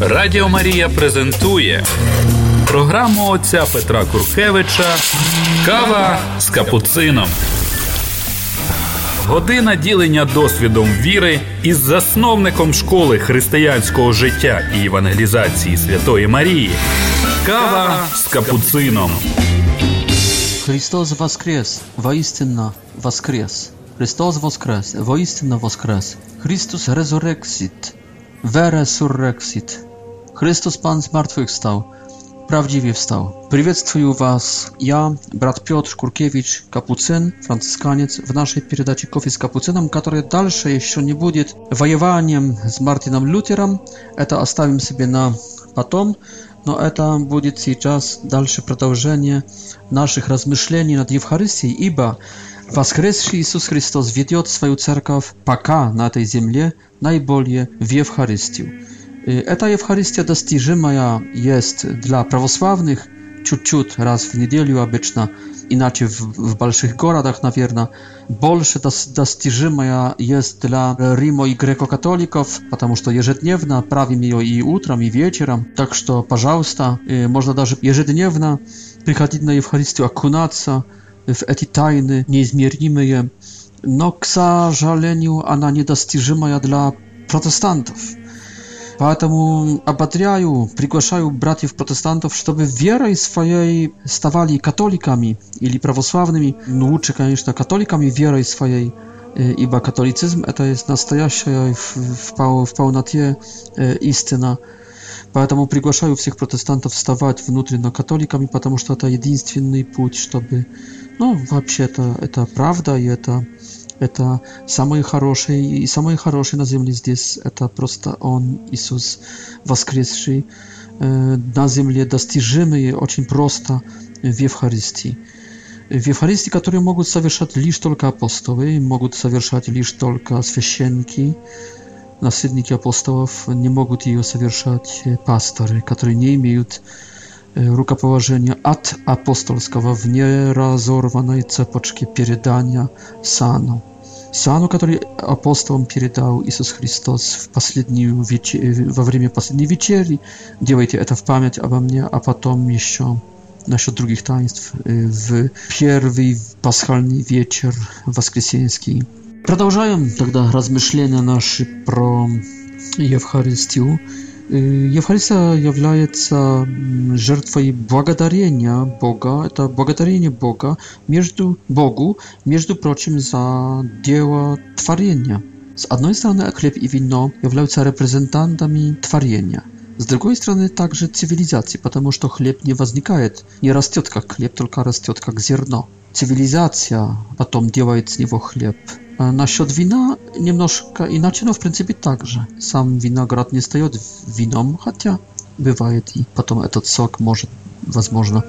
Радіо Марія презентує програму отця Петра Куркевича Кава з капуцином. Година ділення досвідом віри із засновником школи християнського життя і евангелізації Святої Марії. Кава з капуцином. Христос воскрес, воістинно воскрес. Христос воскрес, воістинно воскрес. Христос резурексіт. Vere Chrystus Pan zmartwychwstał. Prawdziwie wstał. Przywitam Was, ja, brat Piotr Kurkiewicz, kapucyn, franciszkaniec, w naszej передаci Kofi z kapucynem, które dalsze jeszcze nie będzie wojowaniem z Martinem Lutherem. To оставим sobie na potem. No, to będzie teraz dalsze przedłużenie naszych rozmyśleń nad Eucharystią, ibo Воскресший Иисус Христос ведет свою церковь пока на этой земле наиболее в Евхаристию. Эта Евхаристия достижимая есть для православных чуть-чуть раз в неделю обычно, иначе в, в больших городах, наверное, больше дос, достижимая есть для Рима и греко-католиков, потому что ежедневно правим ее и утром, и вечером. Так что, пожалуйста, можно даже ежедневно приходить на Евхаристию, окунаться, w эти тайны неизмеримые, но, к сожалению, она недостижимая для протестантов. Поэтому ободряю, приглашаю братьев-протестантов, чтобы верой своей ставали католиками или православными. Ну, лучше, конечно, католиками верой своей, ибо католицизм это есть настоящая в, в, в полноте истина. Поэтому приглашаю всех протестантов вставать внутренно католиками, потому что это единственный путь, чтобы Ну, вообще это это правда, и это, это самый хороший, и самый хороший на земле здесь, это просто Он, Иисус, воскресший э, на земле, достижимый очень просто в Евхаристии. В Евхаристии, которые могут совершать лишь только апостолы, могут совершать лишь только священники, наследники апостолов, не могут ее совершать э, пасторы, которые не имеют рука положения от апостольского в неразорванной цепочке передания сану. Сану, который апостолам передал Иисус Христос в последнюю вечер... во время последней вечери. Делайте это в память обо мне, а потом еще насчет других таинств в первый пасхальный вечер воскресенский. Продолжаем тогда размышления наши про Евхаристию. Евхаристия э, является жертвой благодарения Бога. Это благодарение Бога между Богу, между прочим, за дело творения. С одной стороны, хлеб и вино являются репрезентантами творения. С другой стороны, также цивилизации, потому что хлеб не возникает, не растет как хлеб, только растет как зерно. Цивилизация потом делает с него хлеб. Насчет вина немножко иначе, но в принципе так же. Сам виноград не стает вином, хотя бывает, и потом этот сок может, возможно,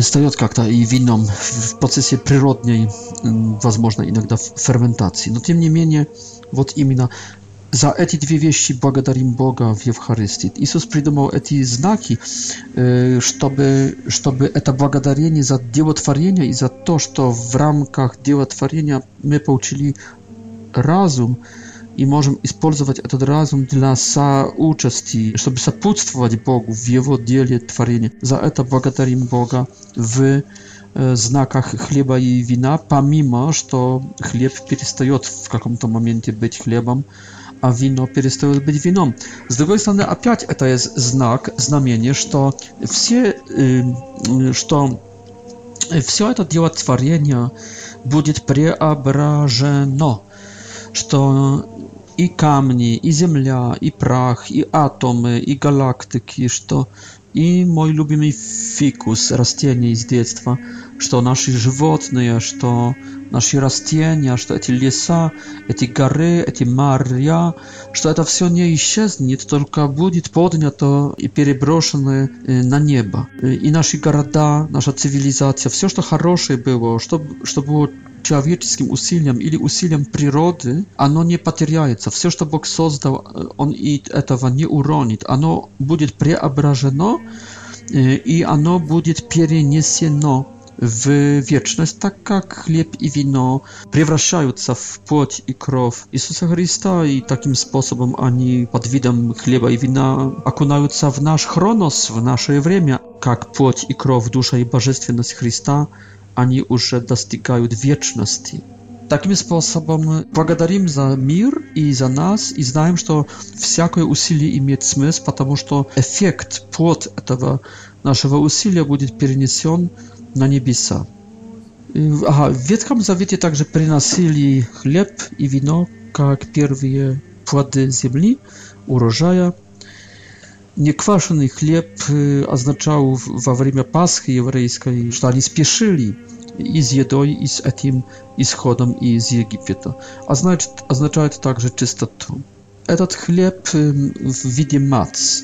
стает как-то и вином в процессе природной, возможно, иногда ферментации. Но тем не менее, вот именно За эти две вещи благодарим Бога в Евхаристии. Иисус придумал эти знаки, чтобы, чтобы это благодарение за дело творения и за то, что в рамках дела творения мы получили разум и можем использовать этот разум для соучасти, чтобы сопутствовать Богу в Его деле творения. За это благодарим Бога в э, знаках хлеба и вина, помимо, что хлеб перестает в каком-то моменте быть хлебом, а вино перестало быть вином. С другой стороны, опять это есть знак, знамение, что все, эм, что все это дело творения будет преображено, что и камни, и земля, и прах, и атомы, и галактики, что и мой любимый фикус, растение из детства, что наши животные, что наши растения, что эти леса, эти горы, эти моря, что это все не исчезнет, только будет поднято и переброшено э, на небо. Э, и наши города, наша цивилизация, все, что хорошее было, что, что было человеческим усилием или усилием природы, оно не потеряется. Все, что Бог создал, э, Он и этого не уронит. Оно будет преображено, и оно будет перенесено в вечность, так как хлеб и вино превращаются в плоть и кровь Иисуса Христа, и таким способом они под видом хлеба и вина окунаются в наш хронос, в наше время, как плоть и кровь, душа и божественность Христа, они уже достигают вечности. Таким способом благодарим за мир и за нас, и знаем, что всякое усилие имеет смысл, потому что эффект, плод этого нашего усилия будет перенесен na niebiesa. Aha, w Wietkom Zawiecie także przynasili chleb i wino, jak pierwsze płody ziemi, urożaja. Niekwaszony chleb y, oznaczał w czasie Paschy Jewryjskiej, że oni spieszyli i z jedą, i z etim, i z chodem, i z Egipta. Znaczy, Oznaczało to także czystotę. Ten chleb y, w widzie mac,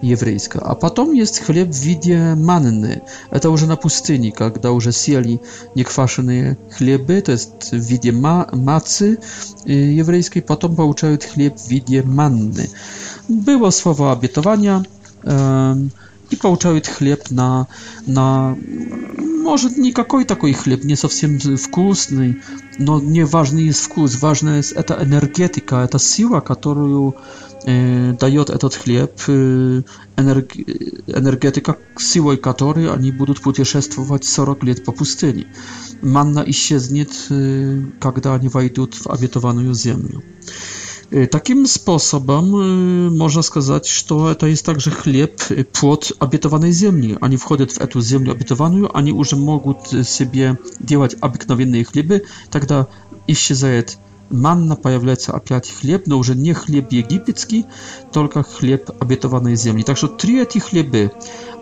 еврейская, А потом есть хлеб в виде манны. Это уже на пустыне, когда уже сели неквашенные хлебы, то есть в виде ма мацы э, еврейской, потом получают хлеб в виде манны. Было слово обетования, э, и получают хлеб на, на, может, никакой такой хлеб, не совсем вкусный, но не важный вкус, важная это энергетика, это сила, которую дает этот хлеб, энерг... энергетика силой которой они будут путешествовать 40 лет по пустыне. Манна исчезнет, когда они войдут в обетованную землю. Takim sposobem można сказать, что это есть также хлеб, плод обетованной земли. Они входят в эту землю обетованную, они уже могут себе делать обыкновенные хлебы, тогда исчезает манна появляется опять хлеб, но уже не хлеб египетский, только хлеб обетованной земли. Так что три эти хлебы: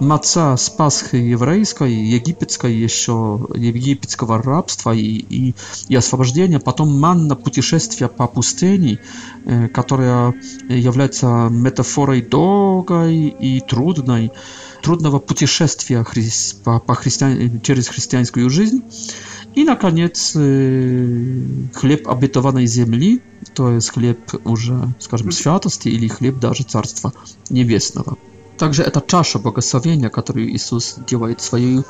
маца с Пасхи еврейской, египетской еще, египетского рабства и, и, и освобождения, потом манна путешествия по пустыне, э, которая является метафорой долгой и трудной, трудного путешествия хри... по, по христиан... через христианскую жизнь, I na koniec y, chleb obietowanej ziemi, to jest chleb już, скажем, świętości czyli chleb даже царства небесного. Także ta czasza błogosławienia, którą Jezus działa swoją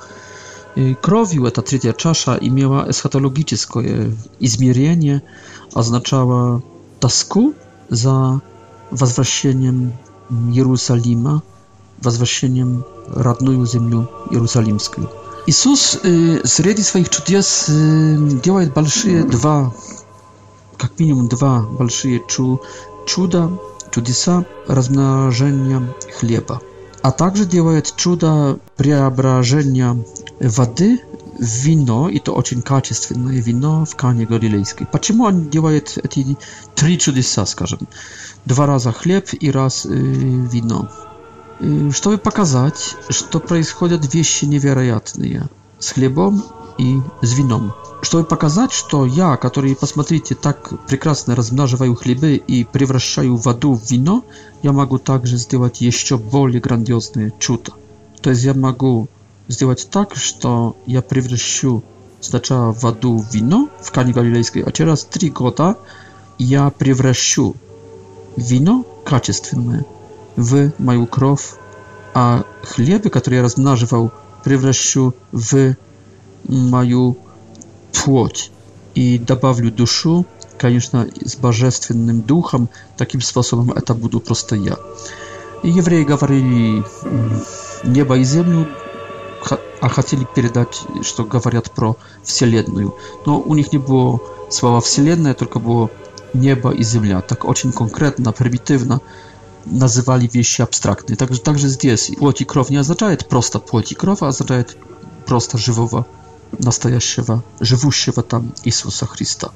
y, krowią, ta trzecia czasza i miała eschatologiczne izmierzenie, oznaczała tasku za wzwracaniem Jerozolima, wzwracaniem radnej ziemi jerozolimskiej. Иисус э, среди своих чудес э, делает большие два, как минимум два большие чу чуда, чудеса размножения хлеба. А также делает чудо преображения воды в вино, и то очень качественное вино в Кане Галилейской. Почему он делает эти три чудеса, скажем? Два раза хлеб и раз э, вино. чтобы показать, что происходят вещи невероятные с хлебом и с вином. Чтобы показать, что я, который, посмотрите, так прекрасно размноживаю хлебы и превращаю воду в вино, я могу также сделать еще более грандиозное чудо. То есть я могу сделать так, что я превращу сначала воду в вино в Кане Галилейской, а через три года я превращу вино качественное в мою кровь, а хлеб, который я размнаживал, превращу в мою плоть и добавлю душу, конечно, с божественным духом, таким способом это буду просто я. И евреи говорили небо и землю, а хотели передать, что говорят про Вселенную. Но у них не было слова Вселенная, только было небо и земля. Так очень конкретно, примитивно. nazywali wieści abstraktne. Także, także jest płoć i krow nie oznacza prosta płotikrowa i krowa, prosta, żywowa, nastajaściewa, żywuściewa tam Jezusa Chrysta.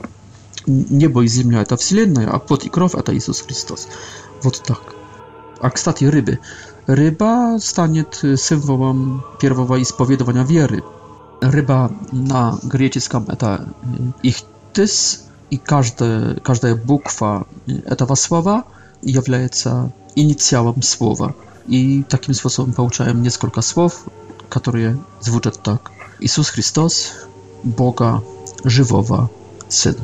Niebo i ziemia to wszelenna, a płoć i krow to Jezus Chrystus. Wot tak. A kstati ryby. Ryba stanie symbolem i spowiedowania wiery. Ryba na greckim eta ich tys i każda, każda bukwa e, etawa słowa является инициалом слова. И таким способом получаем несколько слов, которые звучат так. Иисус Христос, Бога живого, Сын.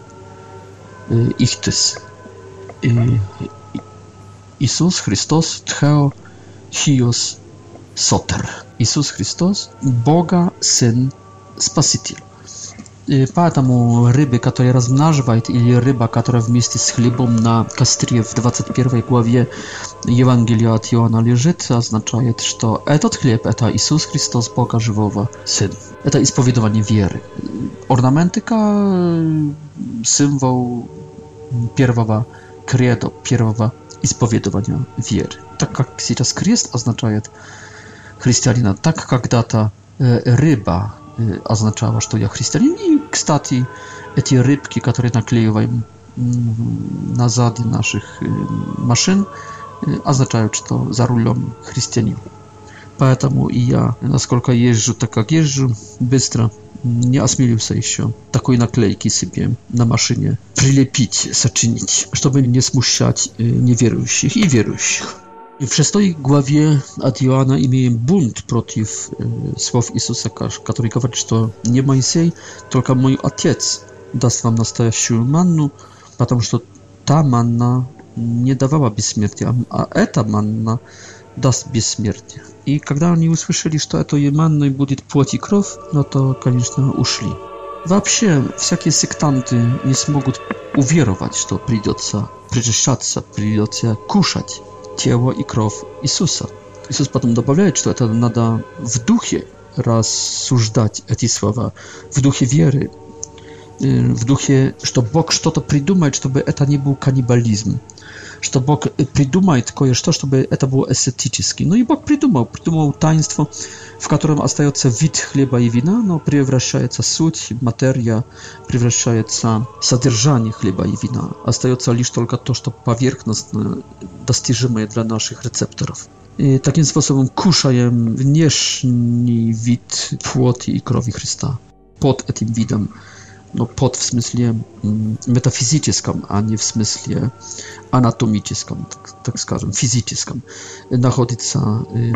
Ихтис. Иисус Христос, Тхео, Хиос, Сотер. Иисус Христос, Бога Сын, Спаситель. Поэтому рыбы, которые размноживают, или рыба, которая вместе с хлебом на костре в 21 главе Евангелия от Иоанна лежит, означает, что этот хлеб – это Иисус Христос, Бога Живого, Сын. Это исповедование веры. Орнаментика – символ первого кредо, первого исповедования веры. Так как сейчас крест означает христианина, так когда-то рыба, означало, что я христианин. И, кстати, эти рыбки, которые наклеиваем на зады наших машин, означают, что за рулем христианин. Поэтому и я, насколько езжу, так как езжу, быстро не осмелился еще такой наклейки себе на машине прилепить, сочинить, чтобы не смущать неверующих и верующих. W szóstej głowie od Joana imię bunt przeciw e, y, słów Jezusa, który mówi, że nie Mojsej, tylko mój ojciec da nam prawdziwą mannę, ponieważ ta mana nie dawała śmierci, a ta mana da śmierci. I kiedy oni usłyszeli, że to jest manna i będzie płot krow, no to koniecznie uszli. W ogóle wszystkie sektanty nie mogą uwierować, że to przyjdzie się przyczyszczać, przyjdzie się kuszać ciało i krew Jezusa. Иисус потом добавляет, что это надо в духе рассуждать эти слова, в духе веры, в духе, что Бог что-то придумает, чтобы это не был каннибализм что Бог придумает кое-что, чтобы это было эстетически. Ну и Бог придумал, придумал таинство, в котором остается вид хлеба и вина, но превращается суть, материя, превращается содержание хлеба и вина. Остается лишь только то, что поверхностно достижимое для наших рецепторов. I takim sposobem kuszajem wnierzchni wid płoti i krowi Chrysta. Pod tym widem no, pod w sensie mm, metafizycznym, a nie w sensie anatomicznym, tak, tak skażem, fizycznym, znajduje się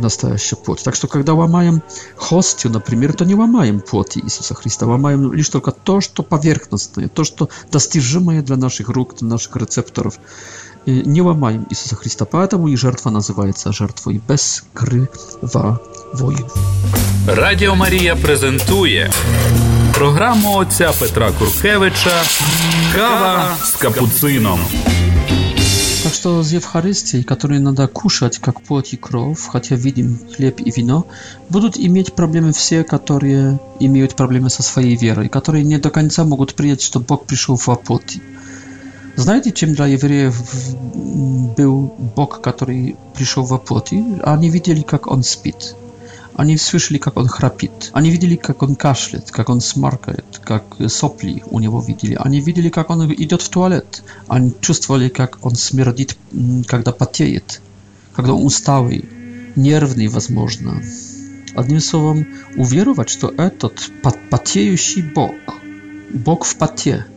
настоящий płot. Tak, że kiedy łamają hostię, na przykład, to nie łamają płot Jezusa Chrystusa, łamają tylko to, co powierzchowne, to, co dostrzeżone dla naszych rąk, dla naszych receptorów. не ломаем Иисуса Христа, поэтому и жертва называется жертвой безкривавою. Радио Мария презентует программу отца Петра Куркевича «Кава с капуцином». Так что с Евхаристией, которые надо кушать как плоть и кровь, хотя видим хлеб и вино, будут иметь проблемы все, которые имеют проблемы со своей верой, которые не до конца могут принять, что Бог пришел в плоти. Znajdziecie dla Jewryjew był Bóg, który przyszedł w płoti, a nie widzieli, jak On spit. Они слышали, как он храпит. Они видели, как он кашляет, как он смаркает, как сопли у него видели. Они видели, как он идет в туалет. Они чувствовали, как он смердит, когда потеет, когда он усталый, нервный, возможно. Одним словом, уверовать, что этот потеющий Бог, Бог в поте –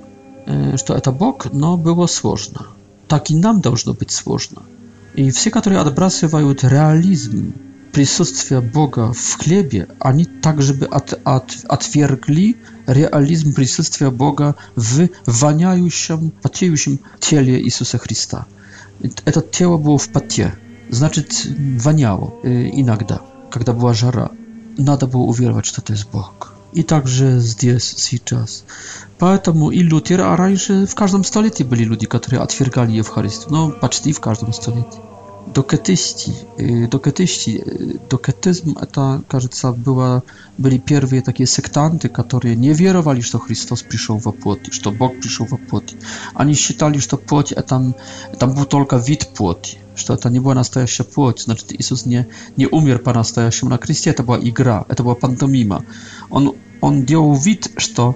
что это Бог, но было сложно. Так и нам должно быть сложно. И все, которые отбрасывают реализм присутствия Бога в хлебе, они также бы от, от, отвергли реализм присутствия Бога в воняющем, потеющем теле Иисуса Христа. Это тело было в поте, значит, воняло иногда, когда была жара. Надо было уверовать, что это есть Бог и также здесь, сейчас. Поэтому и Лютер, а раньше в каждом столетии были люди, которые отвергали Евхаристию, но почти в каждом столетии doketyści, doketyści, doketyzm это, кажется, было, были первые такие сектанты, которые не веровали, что Христос пришел во плоти, что Бог пришел во плоти. Они считали, что плоть это, это был только вид плоти, что это не была настоящая плоть, значит, Иисус не, не умер по-настоящему на кресте, это была игра, это была пантомима. Он, он делал вид, что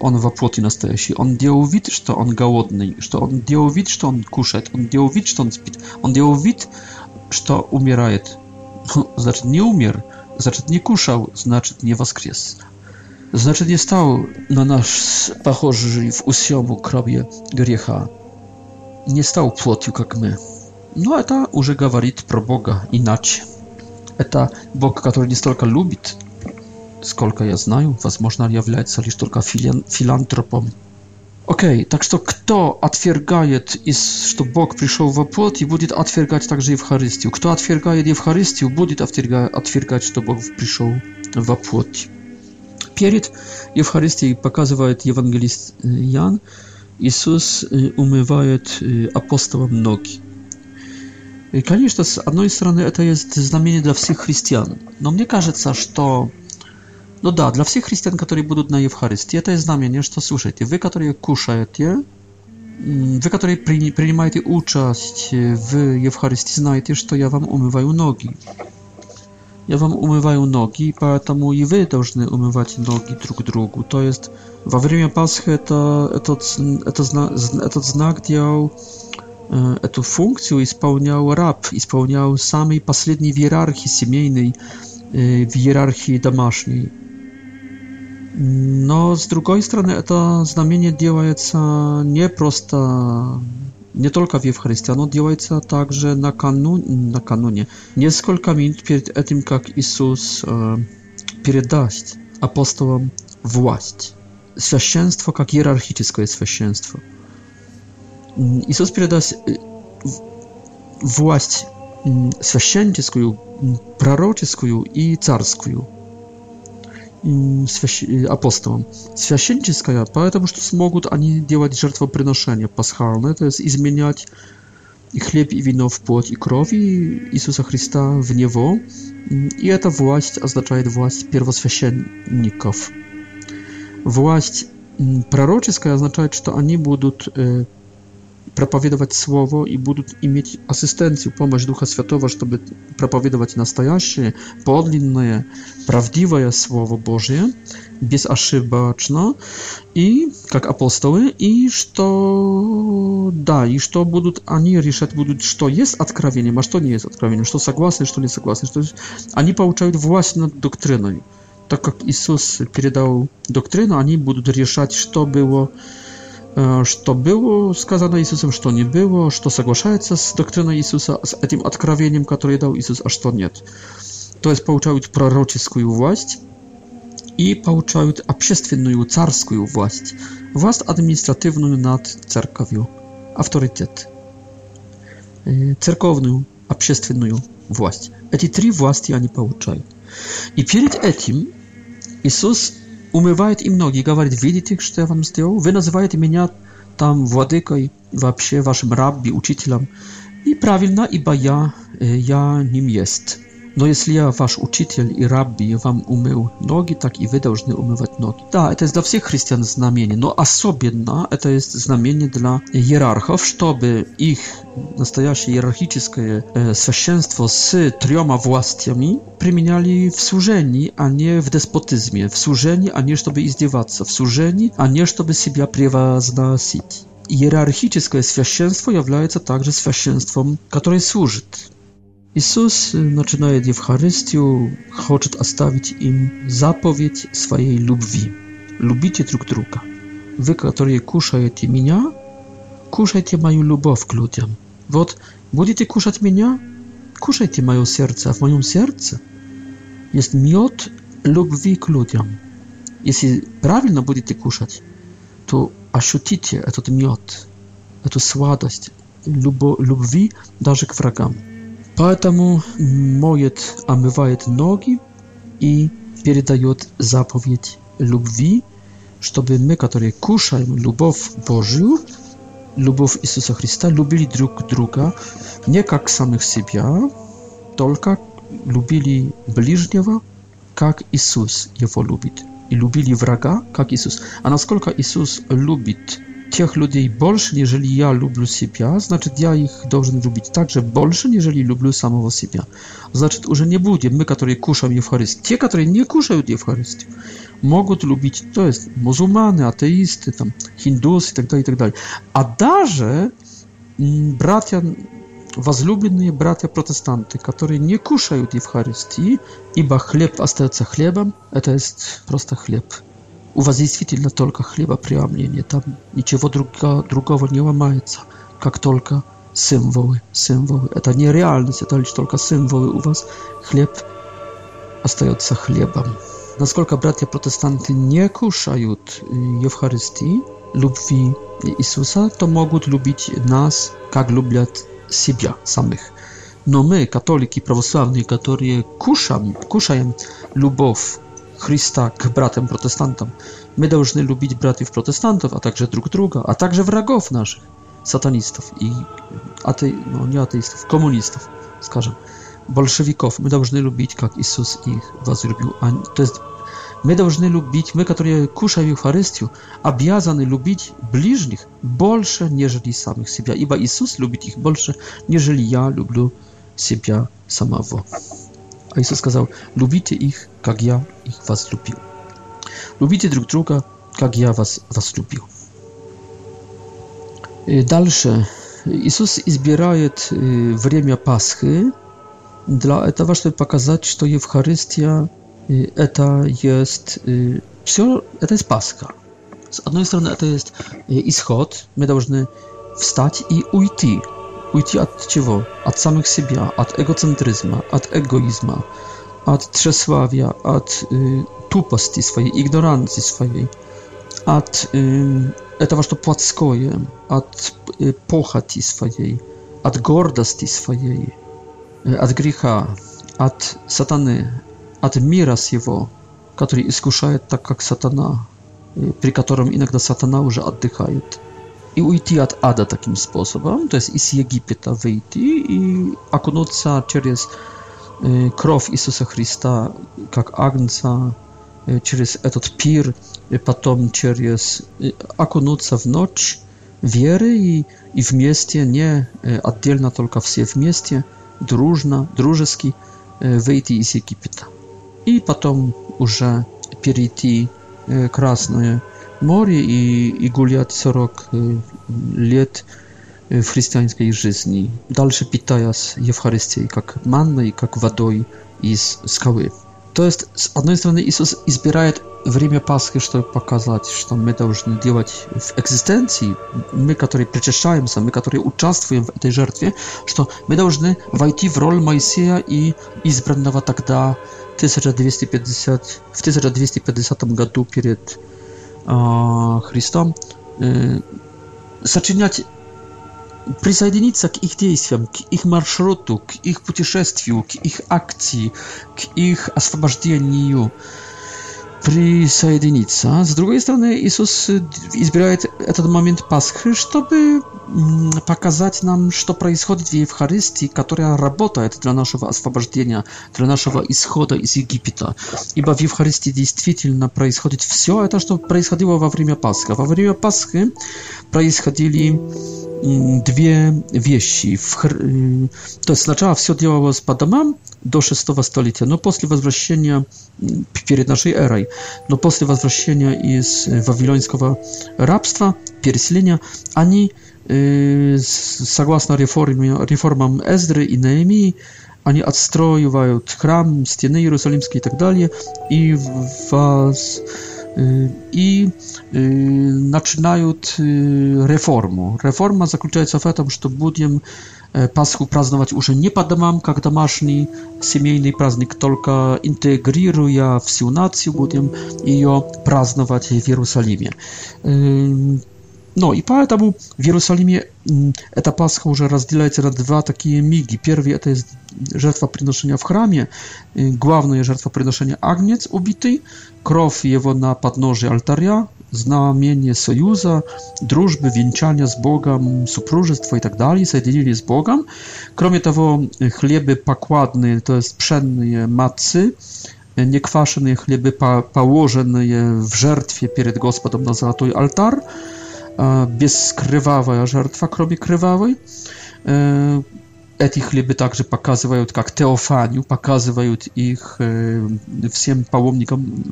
on воплоти настоящий. Он делал вид, что он голодный, что он делал вид, что он кушает, он делал вид, что он спит, он делал вид, что умирает. Значит, не умер, значит, не кушал, значит, не воскрес. Значит, не стал на нас похожий в усему крове греха. Не стал плотью, как мы. Но это уже говорит про Бога иначе. Это Бог, который не столько любит, сколько я знаю, возможно, является лишь только филен, филантропом. Окей, okay, так что кто отвергает, из, что Бог пришел в плоть и будет отвергать также Евхаристию? Кто отвергает Евхаристию, будет отверга, отвергать, что Бог пришел в плоть. Перед Евхаристией показывает евангелист Ян, э, Иисус э, умывает э, апостолам ноги. И, конечно, с одной стороны, это есть знамение для всех христиан, но мне кажется, что Ну да, для всех христиан, которые будут на Евхаристии, это знамение, что слушайте, вы, которые кушаете, вы, которые при, принимаете участь в Евхаристии, знаете, что я вам умываю ноги. Я вам умываю ноги, поэтому и вы должны умывать ноги друг другу. То есть во время Пасхи это, этот, это, этот знак делал, эту функцию исполнял раб, исполнял самый последний в иерархии семейной, в иерархии домашней. Но с другой стороны, это знамение делается не просто не только в Евхаристии, оно делается также накануне, накануне, несколько минут перед этим, как Иисус э, передаст апостолам власть, священство как иерархическое священство. Иисус передаст э, власть священническую, пророческую и царскую – свящ... апостолам. Священническая, поэтому что смогут они делать жертвоприношения пасхальные, то есть изменять и хлеб и вино в плоть и крови Иисуса Христа в Него. И эта власть означает власть первосвященников. Власть пророческая означает, что они будут э, проповедовать Слово и будут иметь ассистенцию, помощь Духа Святого, чтобы проповедовать настоящее, подлинное, правдивое Слово Божие, безошибочно, и как апостолы, и что да, и что будут они решать, будут, что есть откровением, а что не есть откровением, что согласны, что не согласны. Что... Они получают власть над доктриной. Так как Иисус передал доктрину, они будут решать, что было что было сказано Иисусом, что не было, что соглашается с доктриной Иисуса, с этим откровением, которое дал Иисус, а что нет. То есть получают пророческую власть и получают общественную царскую власть, власть административную над церковью, авторитет, церковную, общественную власть. Эти три власти они получают. И перед этим Иисус умывает им ноги и говорит, видите, что я вам сделал? Вы называете меня там владыкой, вообще вашим рабби, учителем. И правильно, ибо я, э, я ним есть. Но если я ваш учитель и рабби вам умыл ноги, так и вы должны умывать ноги. Да, это для всех христиан знамение, но особенно это есть знамение для иерархов, чтобы их настоящее иерархическое священство с трема властями применяли в служении, а не в деспотизме, в служении, а не чтобы издеваться, в служении, а не чтобы себя превозносить. Иерархическое священство является также священством, которое служит. Иисус, начиная Евхаристию, хочет оставить им заповедь своей любви. Любите друг друга. Вы, которые кушаете меня, кушайте мою любовь к людям. Вот, будете кушать меня, кушайте мое сердце, а в моем сердце есть мед любви к людям. Если правильно будете кушать, то ощутите этот мед, эту сладость любви даже к врагам. Поэтому моет, омывает ноги и передает заповедь любви, чтобы мы, которые кушаем любовь Божью, любовь Иисуса Христа, любили друг друга не как самих себя, только любили ближнего, как Иисус его любит, и любили врага, как Иисус. А насколько Иисус любит тех людей больше, нежели я люблю себя, значит, я их должен любить также больше, нежели люблю самого себя. Значит, уже не будем мы, которые кушаем Евхарист. Те, которые не кушают Евхарист, могут любить, то есть мусульманы, атеисты, там, хиндусы и так далее, и так далее. А даже братья, возлюбленные братья-протестанты, которые не кушают Евхаристии, ибо хлеб остается хлебом, это есть просто хлеб. У вас действительно только хлебопреломление, там ничего друга, другого не ломается, как только символы, символы. Это не реальность, это лишь только символы. У вас хлеб остается хлебом. Насколько братья-протестанты не кушают Евхаристии, любви Иисуса, то могут любить нас, как любят себя самих. Но мы, католики православные, которые кушаем, кушаем любовь Chrysta k bratem protestantom. My должны lubić bratów protestantów, a także drug druga, a także wrogów naszych, satanistów i atei, no nie ateistów, komunistów, skażę, bolszewików. My должны lubić, jak Jezus ich was lubił. A to jest, my должны lubić, my, którzy kuszą w Eucharystiu, obowiązani lubić bliźnich больше, нежели samych siebie, Iba Jezus lubić ich больше, нежели ja lubię siebie samego. А Иисус сказал, «Любите их, как я их возлюбил». Любите друг друга, как я вас возлюбил. Дальше. Иисус избирает время Пасхи для этого, чтобы показать, что Евхаристия это есть все, это есть Пасха. С одной стороны, это есть исход, мы должны встать и уйти Уйти от чего? От самих себя, от эгоцентризма, от эгоизма, от тщеславия, от э, тупости своей, игноранции своей, от э, этого, что плотское, от э, похоти своей, от гордости своей, э, от греха, от сатаны, от мира сего, который искушает так, как сатана, при котором иногда сатана уже отдыхает i уйти от ада таким способом, то есть из Египта выйти и окунуться через кровь Иисуса Христа как агнца, через этот пир, и потом через окунуться в ночь веры и, и вместе, не отдельно, только все вместе, дружно, дружески выйти из Египта. И потом уже перейти красное море и, и гулять 40 э, лет в э, христианской жизни, дальше питаясь Евхаристией, как манной, как водой из скалы. То есть, с одной стороны, Иисус избирает время Пасхи, чтобы показать, что мы должны делать в экзистенции, мы, которые причащаемся, мы, которые участвуем в этой жертве, что мы должны войти в роль Моисея и избранного тогда 1250, в 1250 году перед Христом, сочинять, присоединиться к их действиям, к их маршруту, к их путешествию, к их акции, к их освобождению – присоединиться. С другой стороны, Иисус э, избирает этот момент Пасхи, чтобы показать нам, что происходит в Евхаристии, которая работает для нашего освобождения, для нашего исхода из Египта. Ибо в Евхаристии действительно происходит все это, что происходило во время Пасхи. Во время Пасхи происходили dwie wieści. то есть сначала все делалось по домам до 6 столетия, но после возвращения, перед нашей эрой, но после возвращения из вавилонского рабства, переселения, они, согласно реформе, реформам Эздры и Неемии, они отстроивают храм, стены Иерусалимские и так далее, и вас... Воз i zaczynają y, y, reformę. Reforma zakończyła się w tym, że będziemy e, Pasku praznować już nie pod mam, jak domaszny, семейny praznik, tylko integruję w siunację, i ją praznować w Jerozolimie. Y, no i poeta był w Jerozolimie, mm, eta paschą, że rozdzielajcie na dwa takie migi. Pierwszy to jest żertwa przynoszenia w chramie, y, główna jest żertwa przynoszenia agniec ubity, krow jego na podnoży altaria, znamienie sojusa, drużby, wieńczania z Bogiem, supróżystwo i tak dalej, zjednienie z Bogiem. Kromie tego y, chleby pokładne, to jest pszenne macy, niekwaszone chleby położone w żertwie przed Gospodem na złoty altar, без кровавая жертва крови кровавой. Эти хлебы также показывают как теофанию, показывают их всем паломникам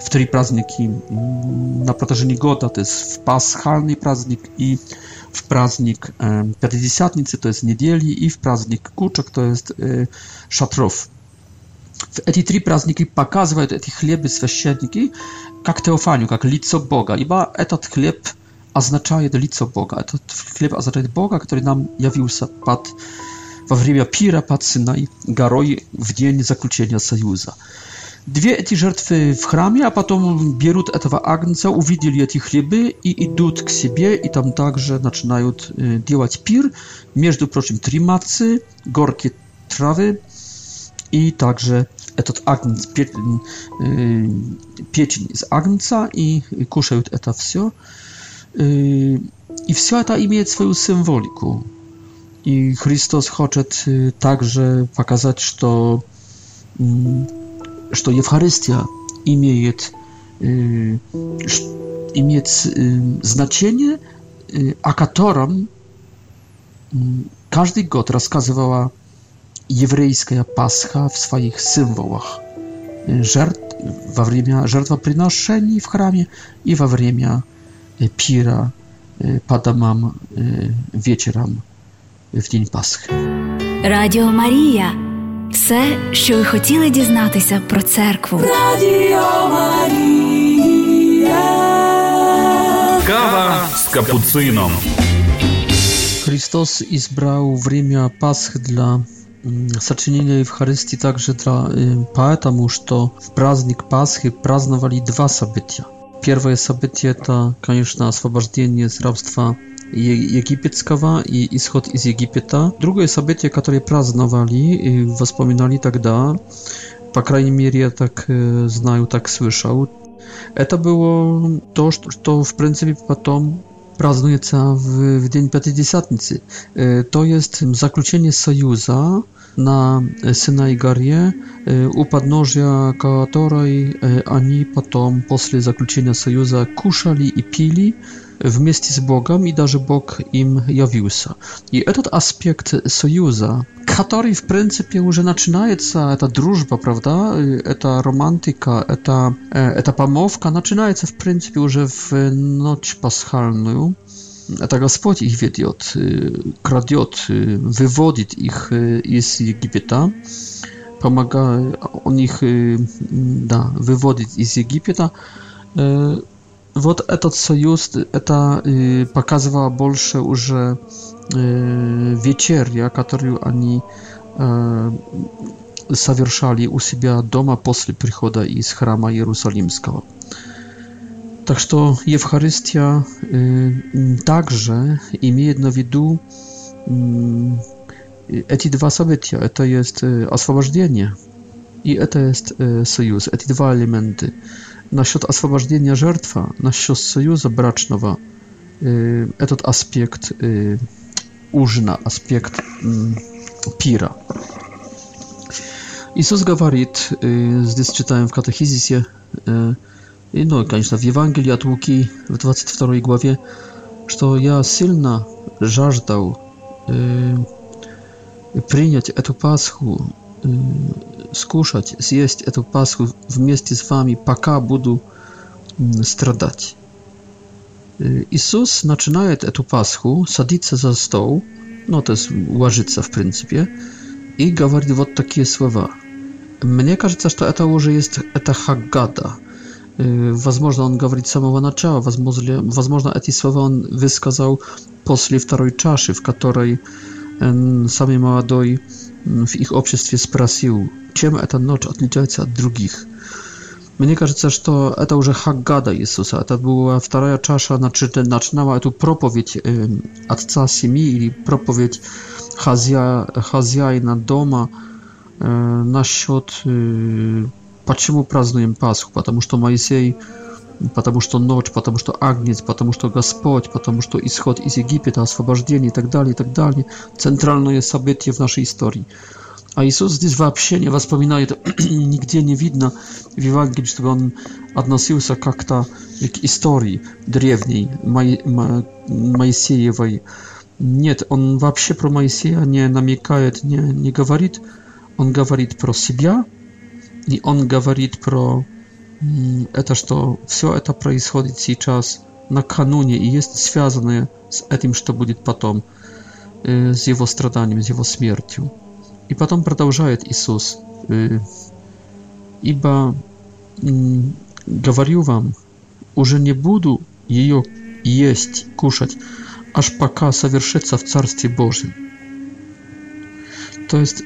в три праздники на протяжении года, то есть в пасхальный праздник и w praznik Pięćdziesiątnicy, to jest niedzieli, i w praznik Kuczek, to jest szatrow. W эти три праздники показывают эти хлебы священники как теофанию, как лицо Бога, ибо этот хлеб – означает лицо Бога. Этот хлеб означает Бога, который нам явился под, во время пира под Синай горой в день заключения союза. Две эти жертвы в храме, а потом берут этого агнца, увидели эти хлебы и идут к себе, и там также начинают делать пир. Между прочим, три мацы, горки травы и также этот агнец, печень из агнца, и кушают это все. Yy, i wszystko to ma swoją symbolikę. I Chrystus chce y, także pokazać, mm, że że Eucharystia ma y, y, znaczenie, a którym mm, każdy god rozkazywała jewryjska Pascha w swoich symbolach. Żert, w czasie żertwoprzynoszeń w chramie i w czasie пира по домам вечером в день Пасхи. Радіо Марія. Все, що ви хотіли дізнатися про церкву. Радіо Марія. Кава з капуцином. Христос избрал время Пасхи для сочинения Евхаристии также для, э, поэтому что в праздник Пасхи праздновали два события – pierwsze событие to, конечно, oswobodzenie z rabstwa egipskiego i wschód z Egipta. Drugie jest obietnia, które praznowali i wspominali тогда, tak po krajnej mierze tak e, znają, tak słyszał, e, to było to, co w принципе potem празднуется в, в День Пятидесятницы. То есть заключение союза на Синай горе, у подножия которой они потом после заключения союза кушали и пили, w miejscu z Bogiem i nawet Bóg im jawił się. I ten aspekt sojuza, który w zasadzie że zaczyna cała ta drużba, prawda? Ta romantyka, ta, ta pamowka zaczyna się w zasadzie że w noc paschalną. To Господь ich wiedzie, kradiot, wywodzi ich z Egipta. Pomaga on ich da, wywodzić z Egipta вот этот союз, это э, показывало больше уже э, вечеря, которую они э, совершали у себя дома после прихода из храма Иерусалимского. Так что Евхаристия э, также имеет на виду э, эти два события. Это есть э, освобождение и это есть э, союз, эти два элемента насчет освобождения жертва, насчет союза брачного, этот аспект ужина, аспект пира. Иисус говорит, здесь читаем в катехизисе, и, ну, конечно, в Евангелии от Луки, в 22 главе, что я сильно жаждал принять эту Пасху, скушать, съесть эту Пасху вместе с вами, пока буду страдать. Иисус начинает эту Пасху, садится за стол, ну то есть ложится в принципе, и говорит вот такие слова. Мне кажется, что это уже есть, это Хаггада. Возможно, он говорит с самого начала, возможно, возможно, эти слова он высказал после второй чаши, в которой самый молодой в их обществе спросил, чем эта ночь отличается от других. Мне кажется, что это уже Хаггада Иисуса. Это была вторая чаша, начинала эту проповедь э, отца семьи или проповедь хозя, хозяина дома э, насчет, э, почему празднуем Пасху. Потому что Моисей потому что ночь, потому что Агнец, потому что Господь, потому что исход из Египта, освобождение и так далее, и так далее. Центральное событие в нашей истории. А Иисус здесь вообще не воспоминает, нигде не видно в Евангелии, чтобы он относился как-то к истории древней, Моисеевой. Нет, он вообще про Моисея не намекает, не, не говорит. Он говорит про себя, и он говорит про это что все это происходит сейчас накануне и есть связанное с этим, что будет потом, э, с его страданием, с его смертью. И потом продолжает Иисус, э, ибо говорю вам, уже не буду ее есть, кушать, аж пока совершится в Царстве Божьем. То есть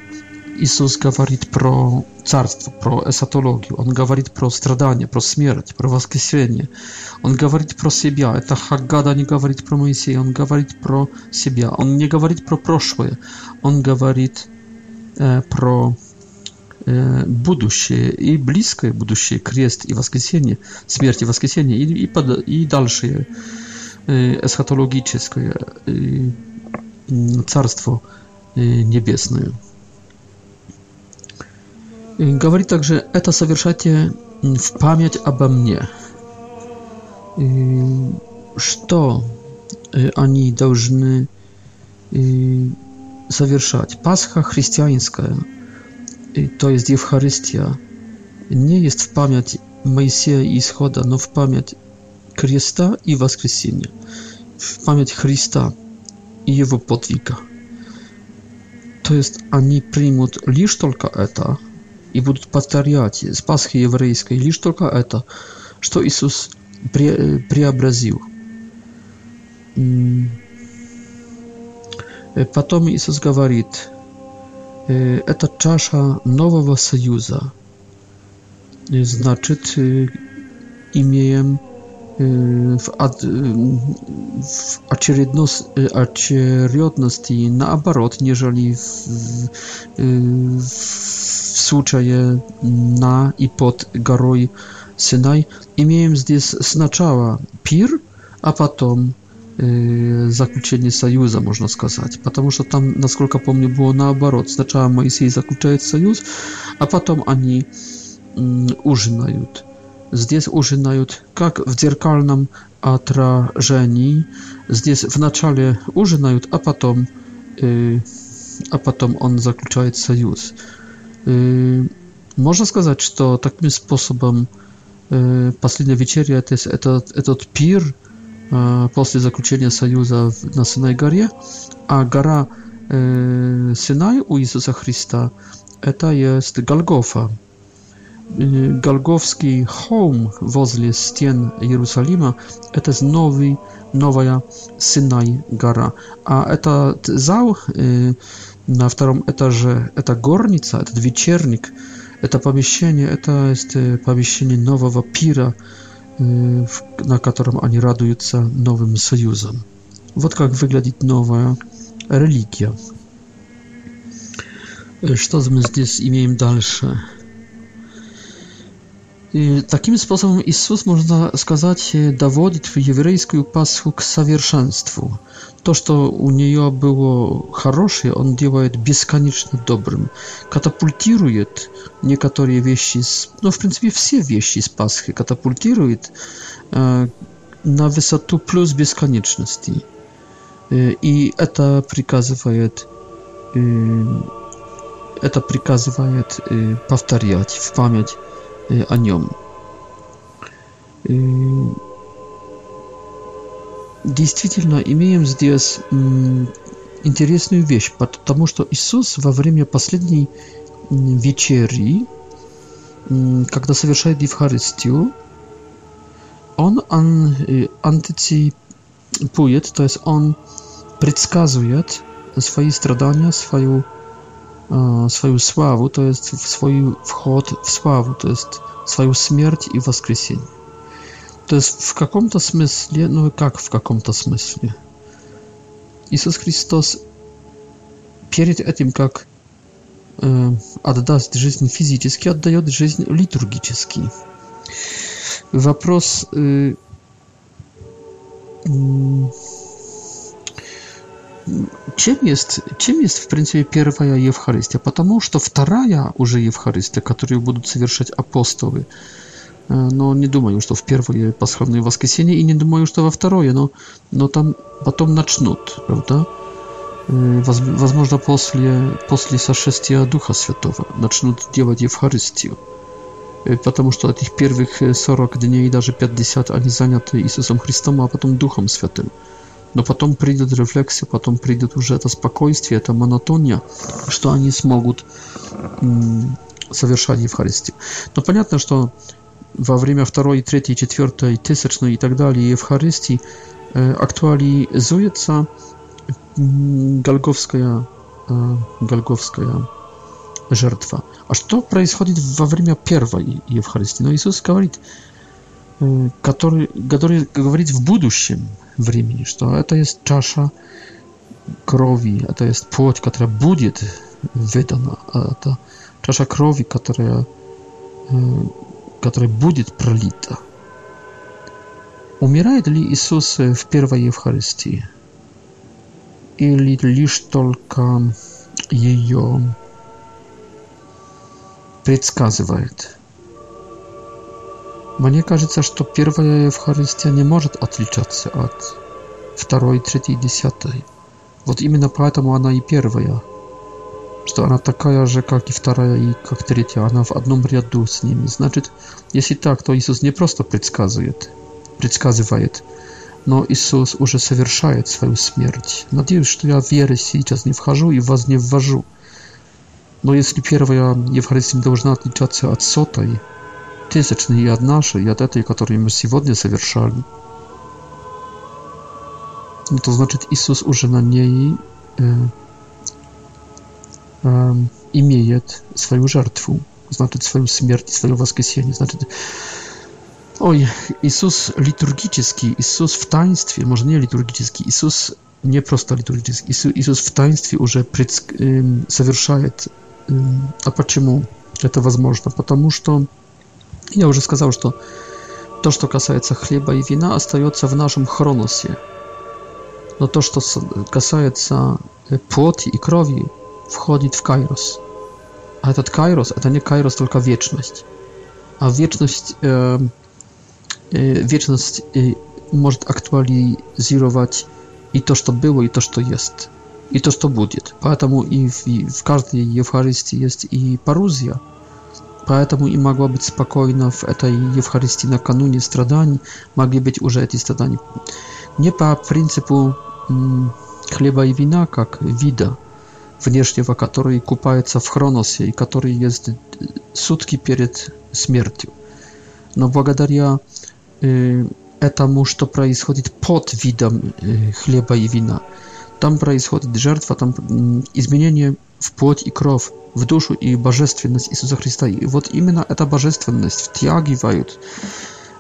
Jezus mówi pro carstwo, pro esatologię. On mówi pro stradanie, pro śmierć, pro woskresienie. On mówi pro siebie. To Haggada nie mówi pro Mojsieja, on mówi pro siebie. On nie mówi pro przeszłe. On mówi e, pro e, i bliskie buduście, kryst i woskresienie, śmierć i woskresienie i dalsze e, esatologiczne e, e, carstwo e, niebieskie. Говорит также, это совершайте в память обо мне. Что они должны совершать? Пасха христианская, то есть Евхаристия, не есть в память Моисея и Исхода, но в память креста и воскресения, в память Христа и его подвига. То есть они примут лишь только это – и будут повторять с Пасхи еврейской лишь только это, что Иисус пре преобразил. Потом Иисус говорит, э, это чаша Нового Союза. Э, значит, э, имеем Y, w, ad, y, w acieriodności y, na abarot, jeżeli w słuchaje na i pod Garoi, synaj, i miałem zdjęć znaczała pir, a potem zakłócenie sojuza, można skazać, ponieważ tam, naskolka pomnie, było na abarot, znaczała Moisej zakłócenie sojuz, a potem ani um, mm, użynają. здесь ужинают, как в зеркальном отражении. Здесь вначале ужинают, а потом, э, а потом он заключает союз. Э, можно сказать, что таким способом э, последняя вечеря, то есть этот, этот пир э, после заключения союза в, на Синай горе, а гора э, Синай у Иисуса Христа, это есть Голгофа. Голговский холм возле стен Иерусалима – это новый, новая Синай гора. А этот зал на втором этаже – это горница, этот вечерник, это помещение, это есть помещение нового пира, на котором они радуются новым союзом. Вот как выглядит новая религия. Что мы здесь имеем дальше? И таким способом Иисус, можно сказать, доводит еврейскую Пасху к совершенству. То, что у нее было хорошее, он делает бесконечно добрым. Катапультирует некоторые вещи, ну, в принципе, все вещи из Пасхи катапультирует э, на высоту плюс бесконечности. Э, и это приказывает... Э, это приказывает э, повторять в память Э, о нем. Э, действительно, имеем здесь интересную вещь, потому что Иисус во время последней вечери, когда совершает Евхаристию, он э, антиципует, то есть он предсказывает свои страдания, свою Э, свою славу, то есть в свой вход в славу, то есть свою смерть и воскресение. То есть в каком-то смысле, ну как в каком-то смысле, Иисус Христос перед этим, как э, отдаст жизнь физически, отдает жизнь литургически. Вопрос э, э чем есть, чем есть, в принципе, первая Евхаристия? Потому что вторая уже Евхаристия, которую будут совершать апостолы, э, но не думаю, что в первое пасхальное воскресенье, и не думаю, что во второе, но, но там потом начнут, правда? Э, возможно, после, после сошествия Духа Святого начнут делать Евхаристию, э, потому что от их первых 40 дней, даже 50, они заняты Иисусом Христом, а потом Духом Святым но потом придет рефлексия, потом придет уже это спокойствие, это монотония, что они смогут совершать Евхаристию. Но понятно, что во время второй, третьей, четвертой, тысячной и так далее Евхаристии э, актуализуется голговская, э, голговская жертва. А что происходит во время первой Евхаристии? Но Иисус говорит, который, который говорит в будущем времени, что это есть чаша крови, это есть плоть, которая будет выдана, а это чаша крови, которая, э, которая будет пролита. Умирает ли Иисус в первой Евхаристии? Или лишь только ее предсказывает? Мне кажется, что первая Евхаристия не может отличаться от второй, третьей, десятой. Вот именно поэтому она и первая. Что она такая же, как и вторая, и как третья. Она в одном ряду с ними. Значит, если так, то Иисус не просто предсказывает, предсказывает, но Иисус уже совершает свою смерть. Надеюсь, что я веры сейчас не вхожу и вас не ввожу. Но если первая Евхаристия должна отличаться от сотой, тысячные и от и от этой, которую мы сегодня совершали. То значит, Иисус уже на ней э, э, имеет свою жертву, значит, свою смерть, свое воскресение. Значит, ой, Иисус литургический, Иисус в таинстве, может, не литургический, Иисус не просто литургический, Иисус в таинстве уже пред, э, совершает. Э, а почему это возможно? Потому что Я уже сказал, что то, что касается хлеба и вина, остается в нашем хроносе. Но то, что касается плоти и крови, входит в кайрос. А этот кайрос, это не кайрос, только вечность. А вечность, э, э, вечность э, может актуализировать и то, что было, и то, что есть. И то, что будет. Поэтому и в, и в каждой Евхаристии есть и парузия – Поэтому и могла быть спокойна в этой Евхаристии накануне страданий, могли быть уже эти страдания. Не по принципу хлеба и вина, как вида внешнего, который купается в хроносе и который есть э, сутки перед смертью. Но благодаря э, этому, что происходит под видом э, хлеба и вина, там происходит жертва, там э, изменение в плоть и кровь, в душу и божественность Иисуса Христа. И вот именно эта божественность втягивают,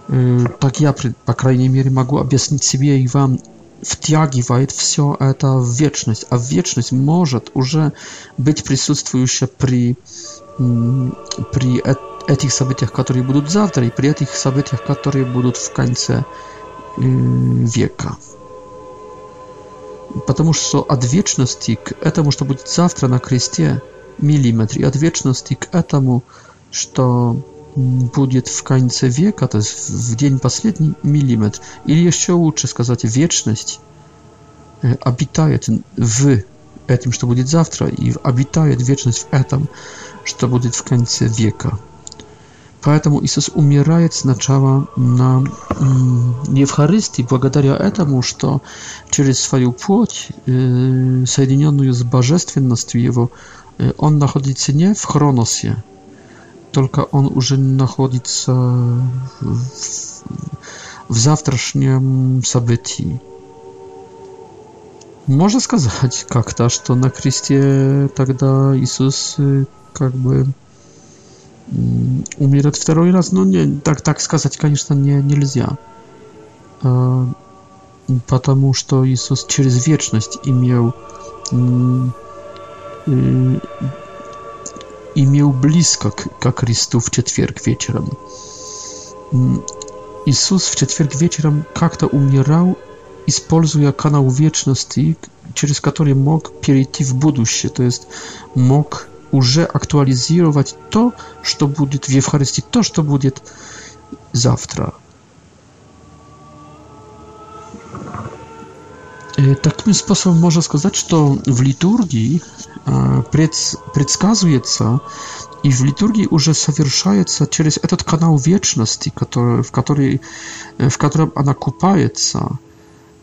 э, так я, по крайней мере, могу объяснить себе и вам, втягивает все это в вечность, а вечность может уже быть присутствующая при, при э, этих событиях, которые будут завтра, и при этих событиях, которые будут в конце э, века. Потому что от вечности к этому, что будет завтра на кресте, миллиметр и от вечности к этому, что будет в конце века, то есть в день последний, миллиметр. Или еще лучше сказать, вечность обитает в этим, что будет завтра, и обитает вечность в этом, что будет в конце века. Поэтому Иисус умирает сначала на Евхаристии, благодаря этому, что через свою плоть, соединенную с божественностью Его, Он находится не в Хроносе, только он уже находится в, в завтрашнем событии. Можно сказать как-то, что на кресте тогда Иисус как бы умирает второй раз. Ну, не, так, так сказать, конечно, не, нельзя. Потому что Иисус через вечность имел i miał blisko Kakristu w czwartek wieczorem. Mm, Jezus w czwartek wieczorem jak to umierał i jak kanał wieczności, przez który mógł przejść w przyszłość, to jest mógł już aktualizować to, co będzie w Eucharystii, to, co będzie zawtra. Y, takim sposobem można сказать, że w liturgii przedskazuje się i w liturgii już się przez ten kanał wieczności, w której w którym ona kupuje się.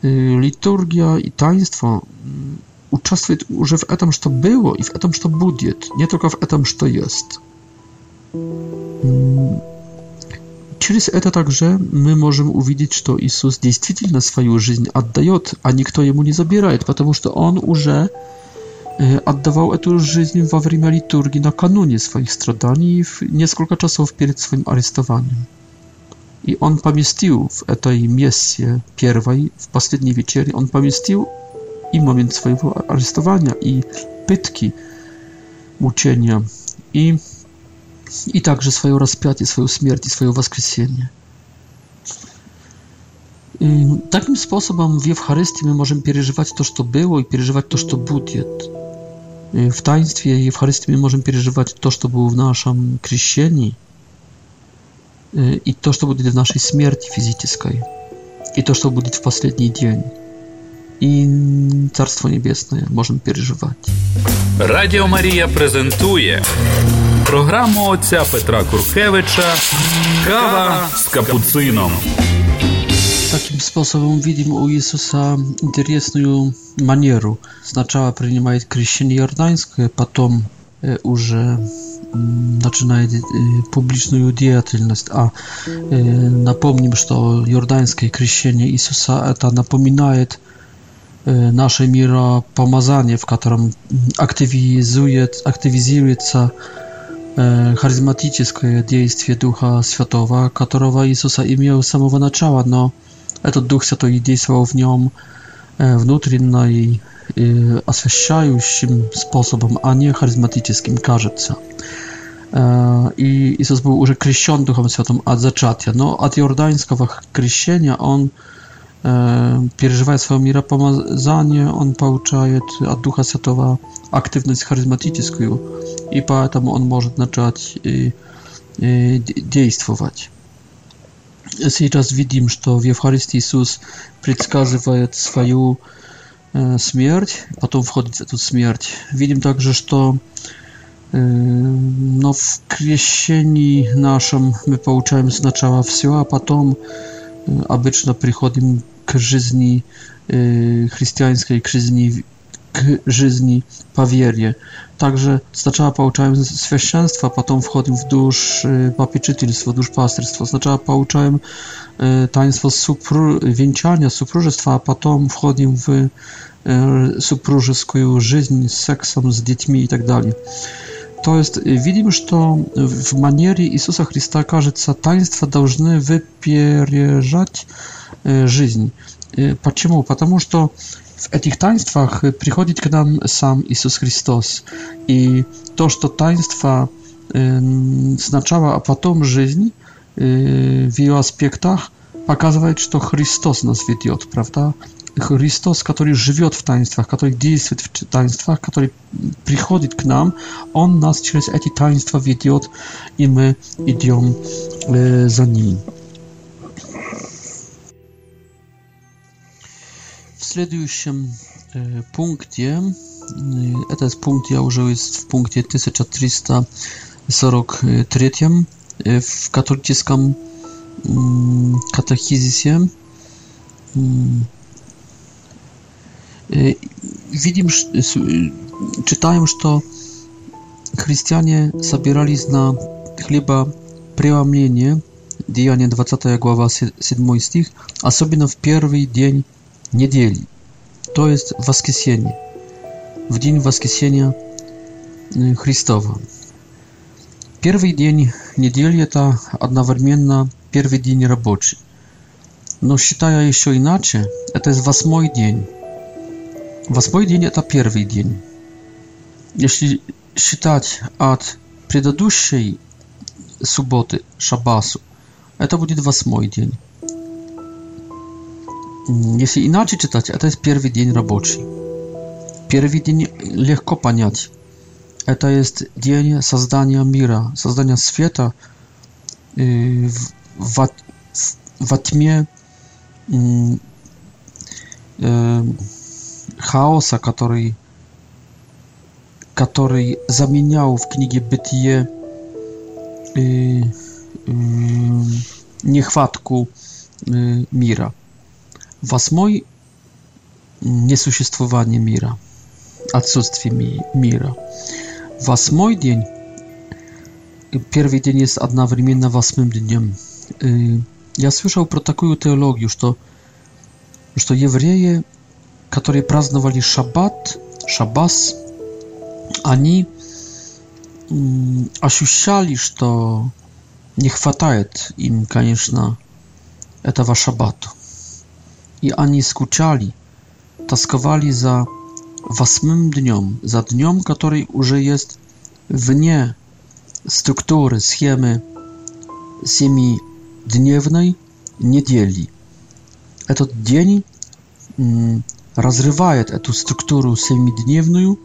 Y, liturgia i taństwo mm, uczestniczą już w że to było i w etam, że to będzie, nie tylko w etam, że to jest. Mm. Через это также мы можем увидеть, что Иисус действительно свою жизнь отдает, а никто ему не забирает, потому что он уже отдавал эту жизнь во время литургии накануне своих страданий, несколько часов перед своим арестованием. И он поместил в этой мессе первой, в последней вечере, он поместил и момент своего арестования, и пытки, мучения, и i także swoją распятие, swoją śmierć i свое воскресение. I takim sposobem w Eucharystii my możemy przeżywać to, co było i przeżywać to, co będzie. W taństwie Eucharystii my możemy przeżywać to, co było w naszym krzyżeniu i to, co będzie w naszej śmierci fizycznej i to, co będzie w ostatni dzień i Carstwo Niebieskie możemy przeżywać. Радіо Марія презентує програму отця Петра Куркевича Kawa z kapucyną. Takim sposobem widzimy u Jezusa интересную манеру. Сначала принимает крещение jordańskie, потом уже начинает публичную деятельность. А напомним, что jordańskie крещение Иисуса это напоминает Y, naszej miro pomazanie, w którym aktywizuje, aktywizuje się y, charyzmatyczne dziejstwie Ducha Świętego, którego Jezusa imiał z samego początku, no этот Duch się Święty działał w nim wewnętrzno i oświecającym sposobem, a nie charyzmatycznym, wydaje się. I Jezus był już chrzczony Duchem Świętym od zaczęcia, no od jordańskiego chrzczenia on переживая свое миропомазание, он получает от Духа Святого активность харизматическую, и поэтому он может начать и, и действовать. Сейчас видим, что в Евхаристии Иисус предсказывает свою э, смерть, потом входит в эту смерть. Видим также, что э, но в крещении нашем мы получаем сначала все, а потом э, обычно приходим к жизни, христианской к жизни, к жизни по вере. Также сначала получаем священство, потом входим в душ попечительство, душпастерство. Сначала получаем таинство супру... венчания, супружества, а потом входим в супружескую жизнь с сексом, с детьми и так далее. То есть видим, что в манере Иисуса Христа, кажется, таинства должны выпережать жизнь. Почему? Потому что в этих таинствах приходит к нам сам Иисус Христос. И то, что таинство сначала, а потом жизнь в ее аспектах, показывает, что Христос нас ведет, правда? Христос, который живет в таинствах, который действует в таинствах, который приходит к нам, Он нас через эти таинства ведет, и мы идем э, за Ним. В следующем э, пункте, э, этот пункт я уже есть в пункте 1343 э, в католическом э, катехизисе, э, Y, widzimy, y, y, czytają, że chrześcijanie zabierali na chleba przełamienie, dzieje 20 głowa 7 stich, особенно w pierwszy dzień niedzieli, to jest Waskiesienie, w dzień Waskiesienia Chrystowa. Pierwszy dzień niedzieli to jednocześnie pierwszy dzień roboczy. No, считаю jeszcze inaczej, to jest 8 dzień. Восьмой день – это первый день. Если считать от предыдущей субботы, шабасу, это будет восьмой день. Если иначе читать, это первый день рабочий. Первый день легко понять. Это есть день создания мира, создания света э, в, в, во тьме э, хаоса, который, который заменял в книге «Бытие» э, э, нехватку э, мира. Восьмой – несуществование мира, отсутствие ми мира. Восьмой день первый день есть одновременно восьмым днем. Я слышал про такую теологию, что, что евреи которые праздновали шаббат, шаббас, они ощущали, что не хватает им, конечно, этого шаббата. И они скучали, тосковали за восьмым днем, за днем, который уже есть вне структуры, схемы семидневной недели. Этот день разрывает эту структуру семидневную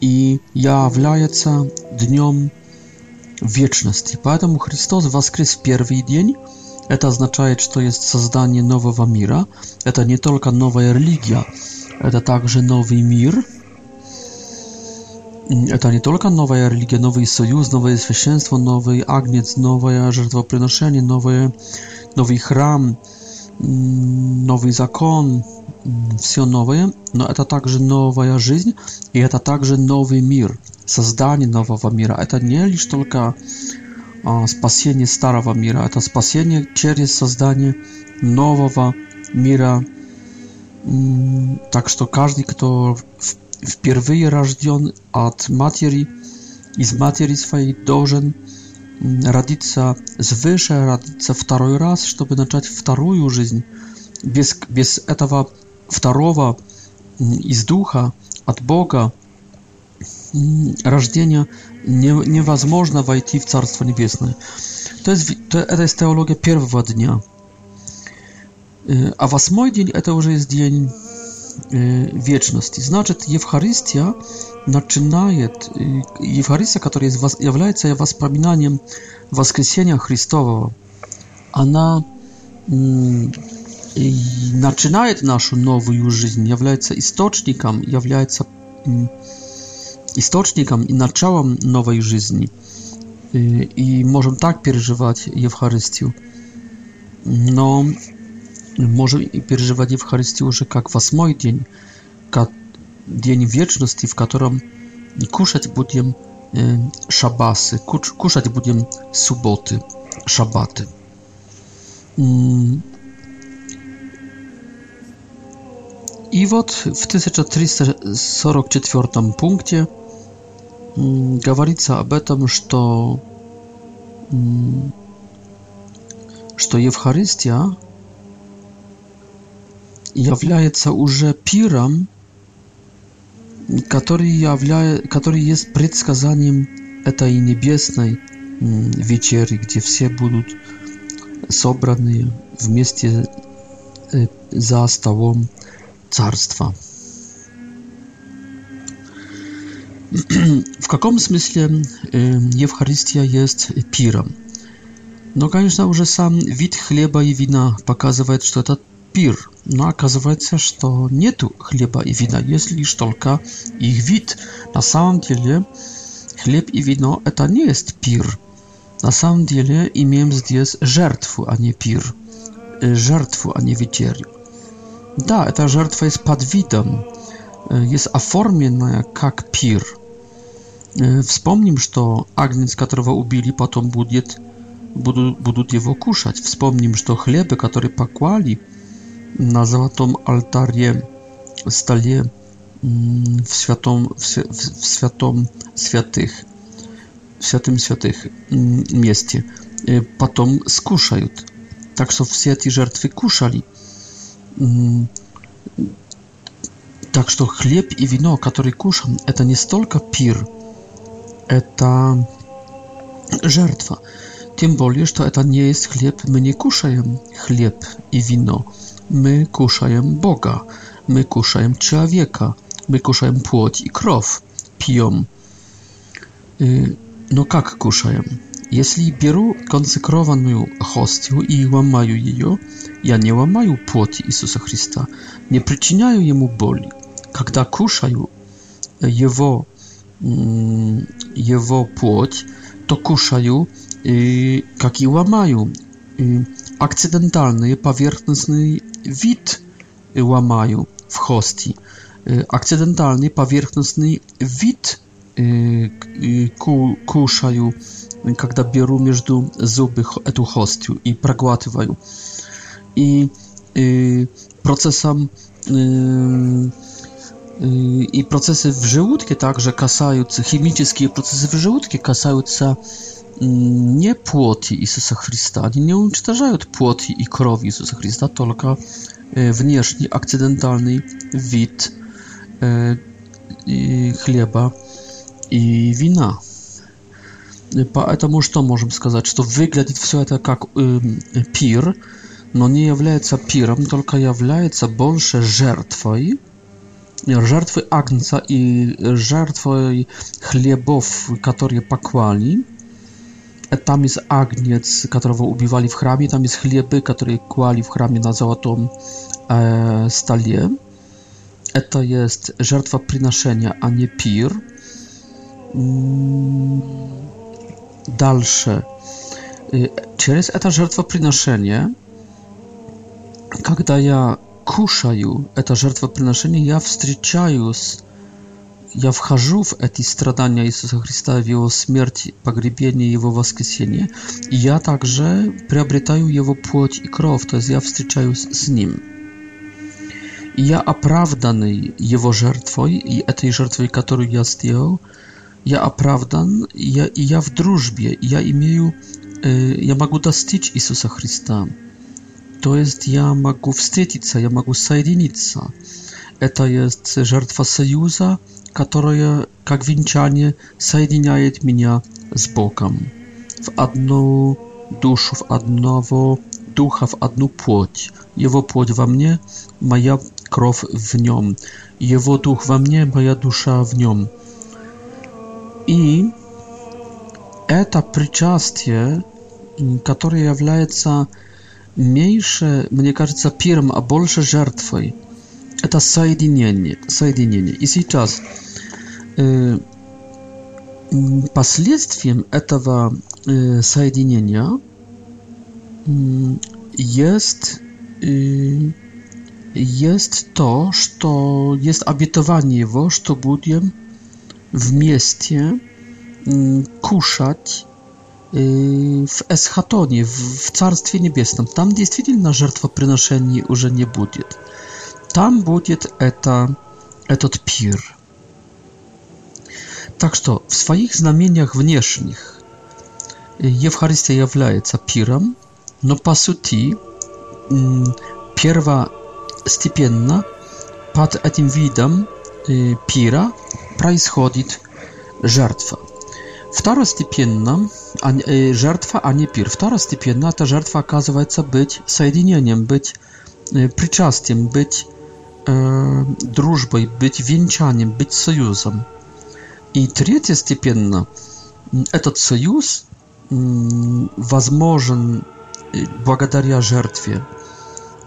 и является днем вечности. Поэтому Христос воскрес в первый день. Это означает, что есть создание нового мира. Это не только новая религия, это также новый мир. Это не только новая религия, новый союз, новое священство, новый агнец, новое жертвоприношение, новое, новый храм, новый закон, все новое, но это также новая жизнь, и это также новый мир, создание нового мира. Это не лишь только а, спасение старого мира, это спасение через создание нового мира. Так что каждый, кто впервые рожден от матери, из матери своей, должен родиться свыше, родиться второй раз, чтобы начать вторую жизнь. Без, без этого второго из духа от Бога рождения не, невозможно войти в Царство Небесное. То есть то, это из теология первого дня. Э, а восьмой день это уже есть день э, вечности. Значит, Евхаристия начинает, э, Евхаристия, которая является воспоминанием воскресения Христового, она и начинает нашу новую жизнь, является источником, является источником и началом новой жизни. И можем так переживать Евхаристию. Но можем переживать Евхаристию уже как восьмой день, как день вечности, в котором кушать будем шабасы, кушать будем субботы, шабаты. И вот в 1344 пункте говорится об этом, что, что Евхаристия является уже пиром, который, являя, который есть предсказанием этой небесной вечери, где все будут собраны вместе э, за столом царства. В каком смысле э, Евхаристия есть пиром? Но, конечно, уже сам вид хлеба и вина показывает, что это пир. Но оказывается, что нету хлеба и вина, есть лишь только их вид. На самом деле, хлеб и вино – это не есть пир. На самом деле, имеем здесь жертву, а не пир. Э, жертву, а не вечерю. Да, эта жертва есть под видом, есть оформленная как пир. Вспомним, что агнец, которого убили, потом будет, будут, будут его кушать. Вспомним, что хлебы, которые поклали на золотом алтаре, столе в святом, в, в святом святых, в святым святых месте, потом скушают. Так что все эти жертвы кушали. Так что хлеб и вино, которые кушаем, это не столько пир, это жертва. Тем более, что это не есть хлеб, мы не кушаем хлеб и вино. Мы кушаем Бога, мы кушаем человека, мы кушаем плоть и кровь, пьем. Но как кушаем? Jeśli biorę konsekrowaną hostię i łamaję jej, ja nie łamaję płoti Jezusa Chrysta, nie przyczyniają Jemu boli. Kiedy kuszaję Jego, mm, jego płoć, to kuszaję, jak y, i łamaję, y, akcydentalny, powierzchowny wid łamaję w hostii. Y, akcydentalny, powierzchowny wid kuszaję когда беру между зубы эту хостью и проглатываю. И, и процессом и, и процессы в желудке также касаются, химические процессы в желудке касаются nie płoti Jezusa Chrysta, ani nie уничтожają płoti i krowi Jezusa Chrysta, tylko wnierzchni, akcydentalny wid chleba i wina. Поэтому что можем сказать? Что выглядит все это как э, пир, но не является пиром, только является больше жертвой, жертвой Агнца и жертвой хлебов, которые поклали. Там из Агнец, которого убивали в храме, там из хлебы, которые клали в храме на золотом э, столе. Это есть жертва приношения, а не пир. Дальше. Через это жертвоприношение, когда я кушаю это жертвоприношение, я встречаюсь, я вхожу в эти страдания Иисуса Христа, в Его смерть, погребение, Его воскресение. И я также приобретаю Его плоть и кровь, то есть я встречаюсь с Ним. И я оправданный Его жертвой, и этой жертвой, которую я сделал, я оправдан, я, я в дружбе, я имею, э, я могу достичь Иисуса Христа. То есть я могу встретиться, я могу соединиться. Это есть жертва союза, которая, как венчание, соединяет меня с Богом. В одну душу, в одного духа, в одну плоть. Его плоть во мне, моя кровь в нем. Его дух во мне, моя душа в нем. И это причастие, которое является меньше, мне кажется, первым, а больше жертвой. Это соединение. соединение. И сейчас э, последствием этого э, соединения э, есть, э, есть то, что есть обетование его, что будем вместе кушать в эсхатоне, в Царстве Небесном. Там действительно жертвоприношений уже не будет. Там будет это, этот пир. Так что в своих знамениях внешних э, Евхаристия является пиром, но по сути первостепенно под этим видом э, пира происходит жертва. Второстепенно, жертва, а не пир. Второстепенно эта жертва оказывается быть соединением, быть причастием, быть э, дружбой, быть венчанием, быть союзом. И третьестепенно этот союз э, возможен благодаря жертве,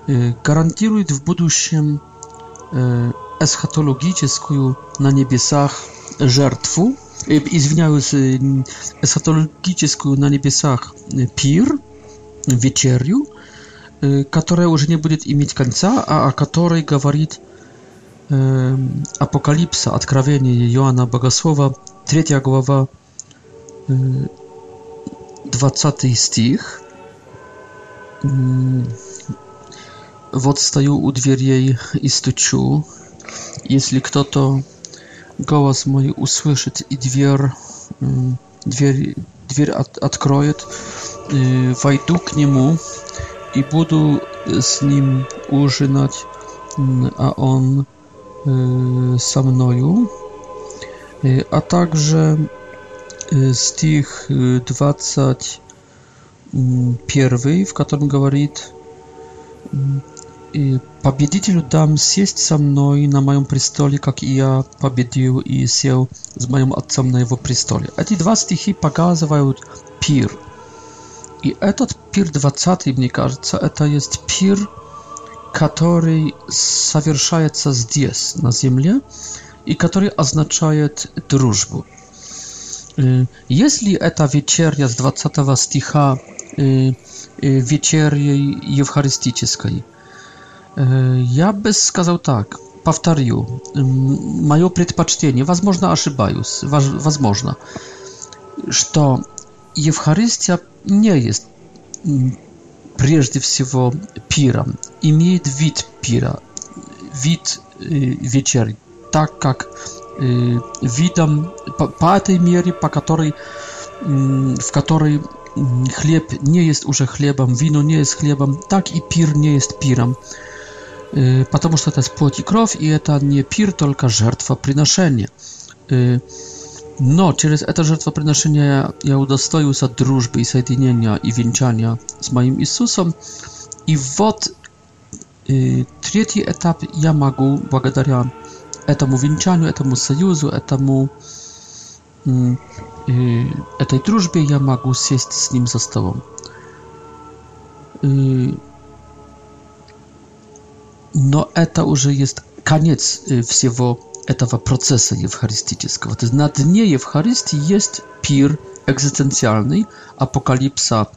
э, гарантирует в будущем э, eschatologiczną na niebiesach żertwu, y, i y, eschatologiczną na niebiesach y, pir, wieczerju, która już nie będzie mieć końca, a o której mówi Apokalipsa, Odkrawienie Joana Bogosłowa, 3 głowa, 20 stich. Вот стою у дверей и стучу, jeśli kto to głos mój usłyszy i drzwi otworzy, wejdę k niemu i będę z nim użynać, mm, a on ze y, mną. Y, a także y, stich 21, mm, w którym mm, mówi И победителю дам сесть со мной на моем престоле, как и я победил и сел с моим отцом на его престоле. Эти два стихи показывают пир. И этот пир 20, мне кажется, это есть пир, который совершается здесь, на земле, и который означает дружбу. Э, если эта вечеря с 20 стиха э, э, вечерей евхаристической – E, ja by skazał tak. Powtarzam. Mają przedpoczcenie, возможно, ошибаюсь, возможно, że Eucharystia nie jest mm, przede wszystko piram. Imieje wid pira, wid y, wieczer, tak jak y, widam po tej mierze, po której mm, w której mm, chleb nie jest już chlebem, wino nie jest chlebem, tak i pir nie jest piram потому что это плоть и кровь, и это не пир, только жертвоприношение. Но через это жертвоприношение я удостоился дружбы и соединения и венчания с моим Иисусом. И вот третий этап я могу благодаря этому венчанию, этому союзу, этому этой дружбе я могу сесть с ним за столом но это уже есть конец всего этого процесса евхаристического. То есть на дне Евхаристии есть пир экзистенциальный, апокалипса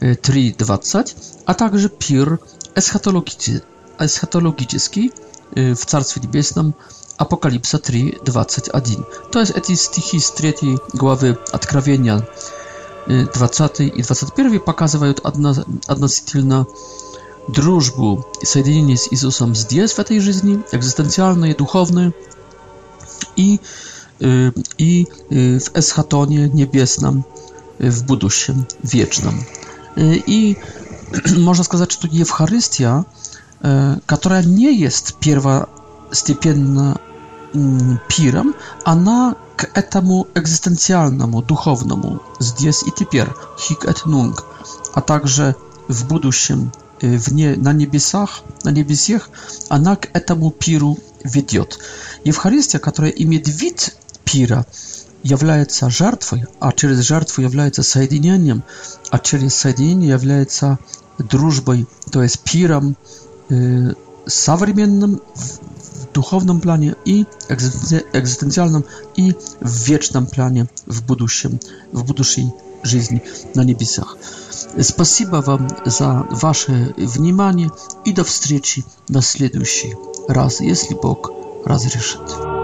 3.20, а также пир эсхатологический, эсхатологический в Царстве Небесном, Апокалипса 3.21. То есть эти стихи с 3 главы Откровения 20 и 21 показывают одно, относительно дружбу, соединение с Иисусом здесь, в этой жизни, экзистенциальное, духовное, и, и в эсхатоне небесном, в будущем, вечном. И можно сказать, что Евхаристия, которая не есть первостепенно пиром, она к этому экзистенциальному, духовному, здесь и теперь, хик et nunc, а также в будущем Э, вне, на небесах, на небесах, она к этому пиру ведет. Евхаристия, которая имеет вид пира, является жертвой, а через жертву является соединением, а через соединение является дружбой, то есть пиром э, современным в духовном плане и экзистенциальном и в вечном плане в будущем, в будущей жизни на небесах. Спасибо вам за ваше внимание и до встречи на следующий раз, если Бог разрешит.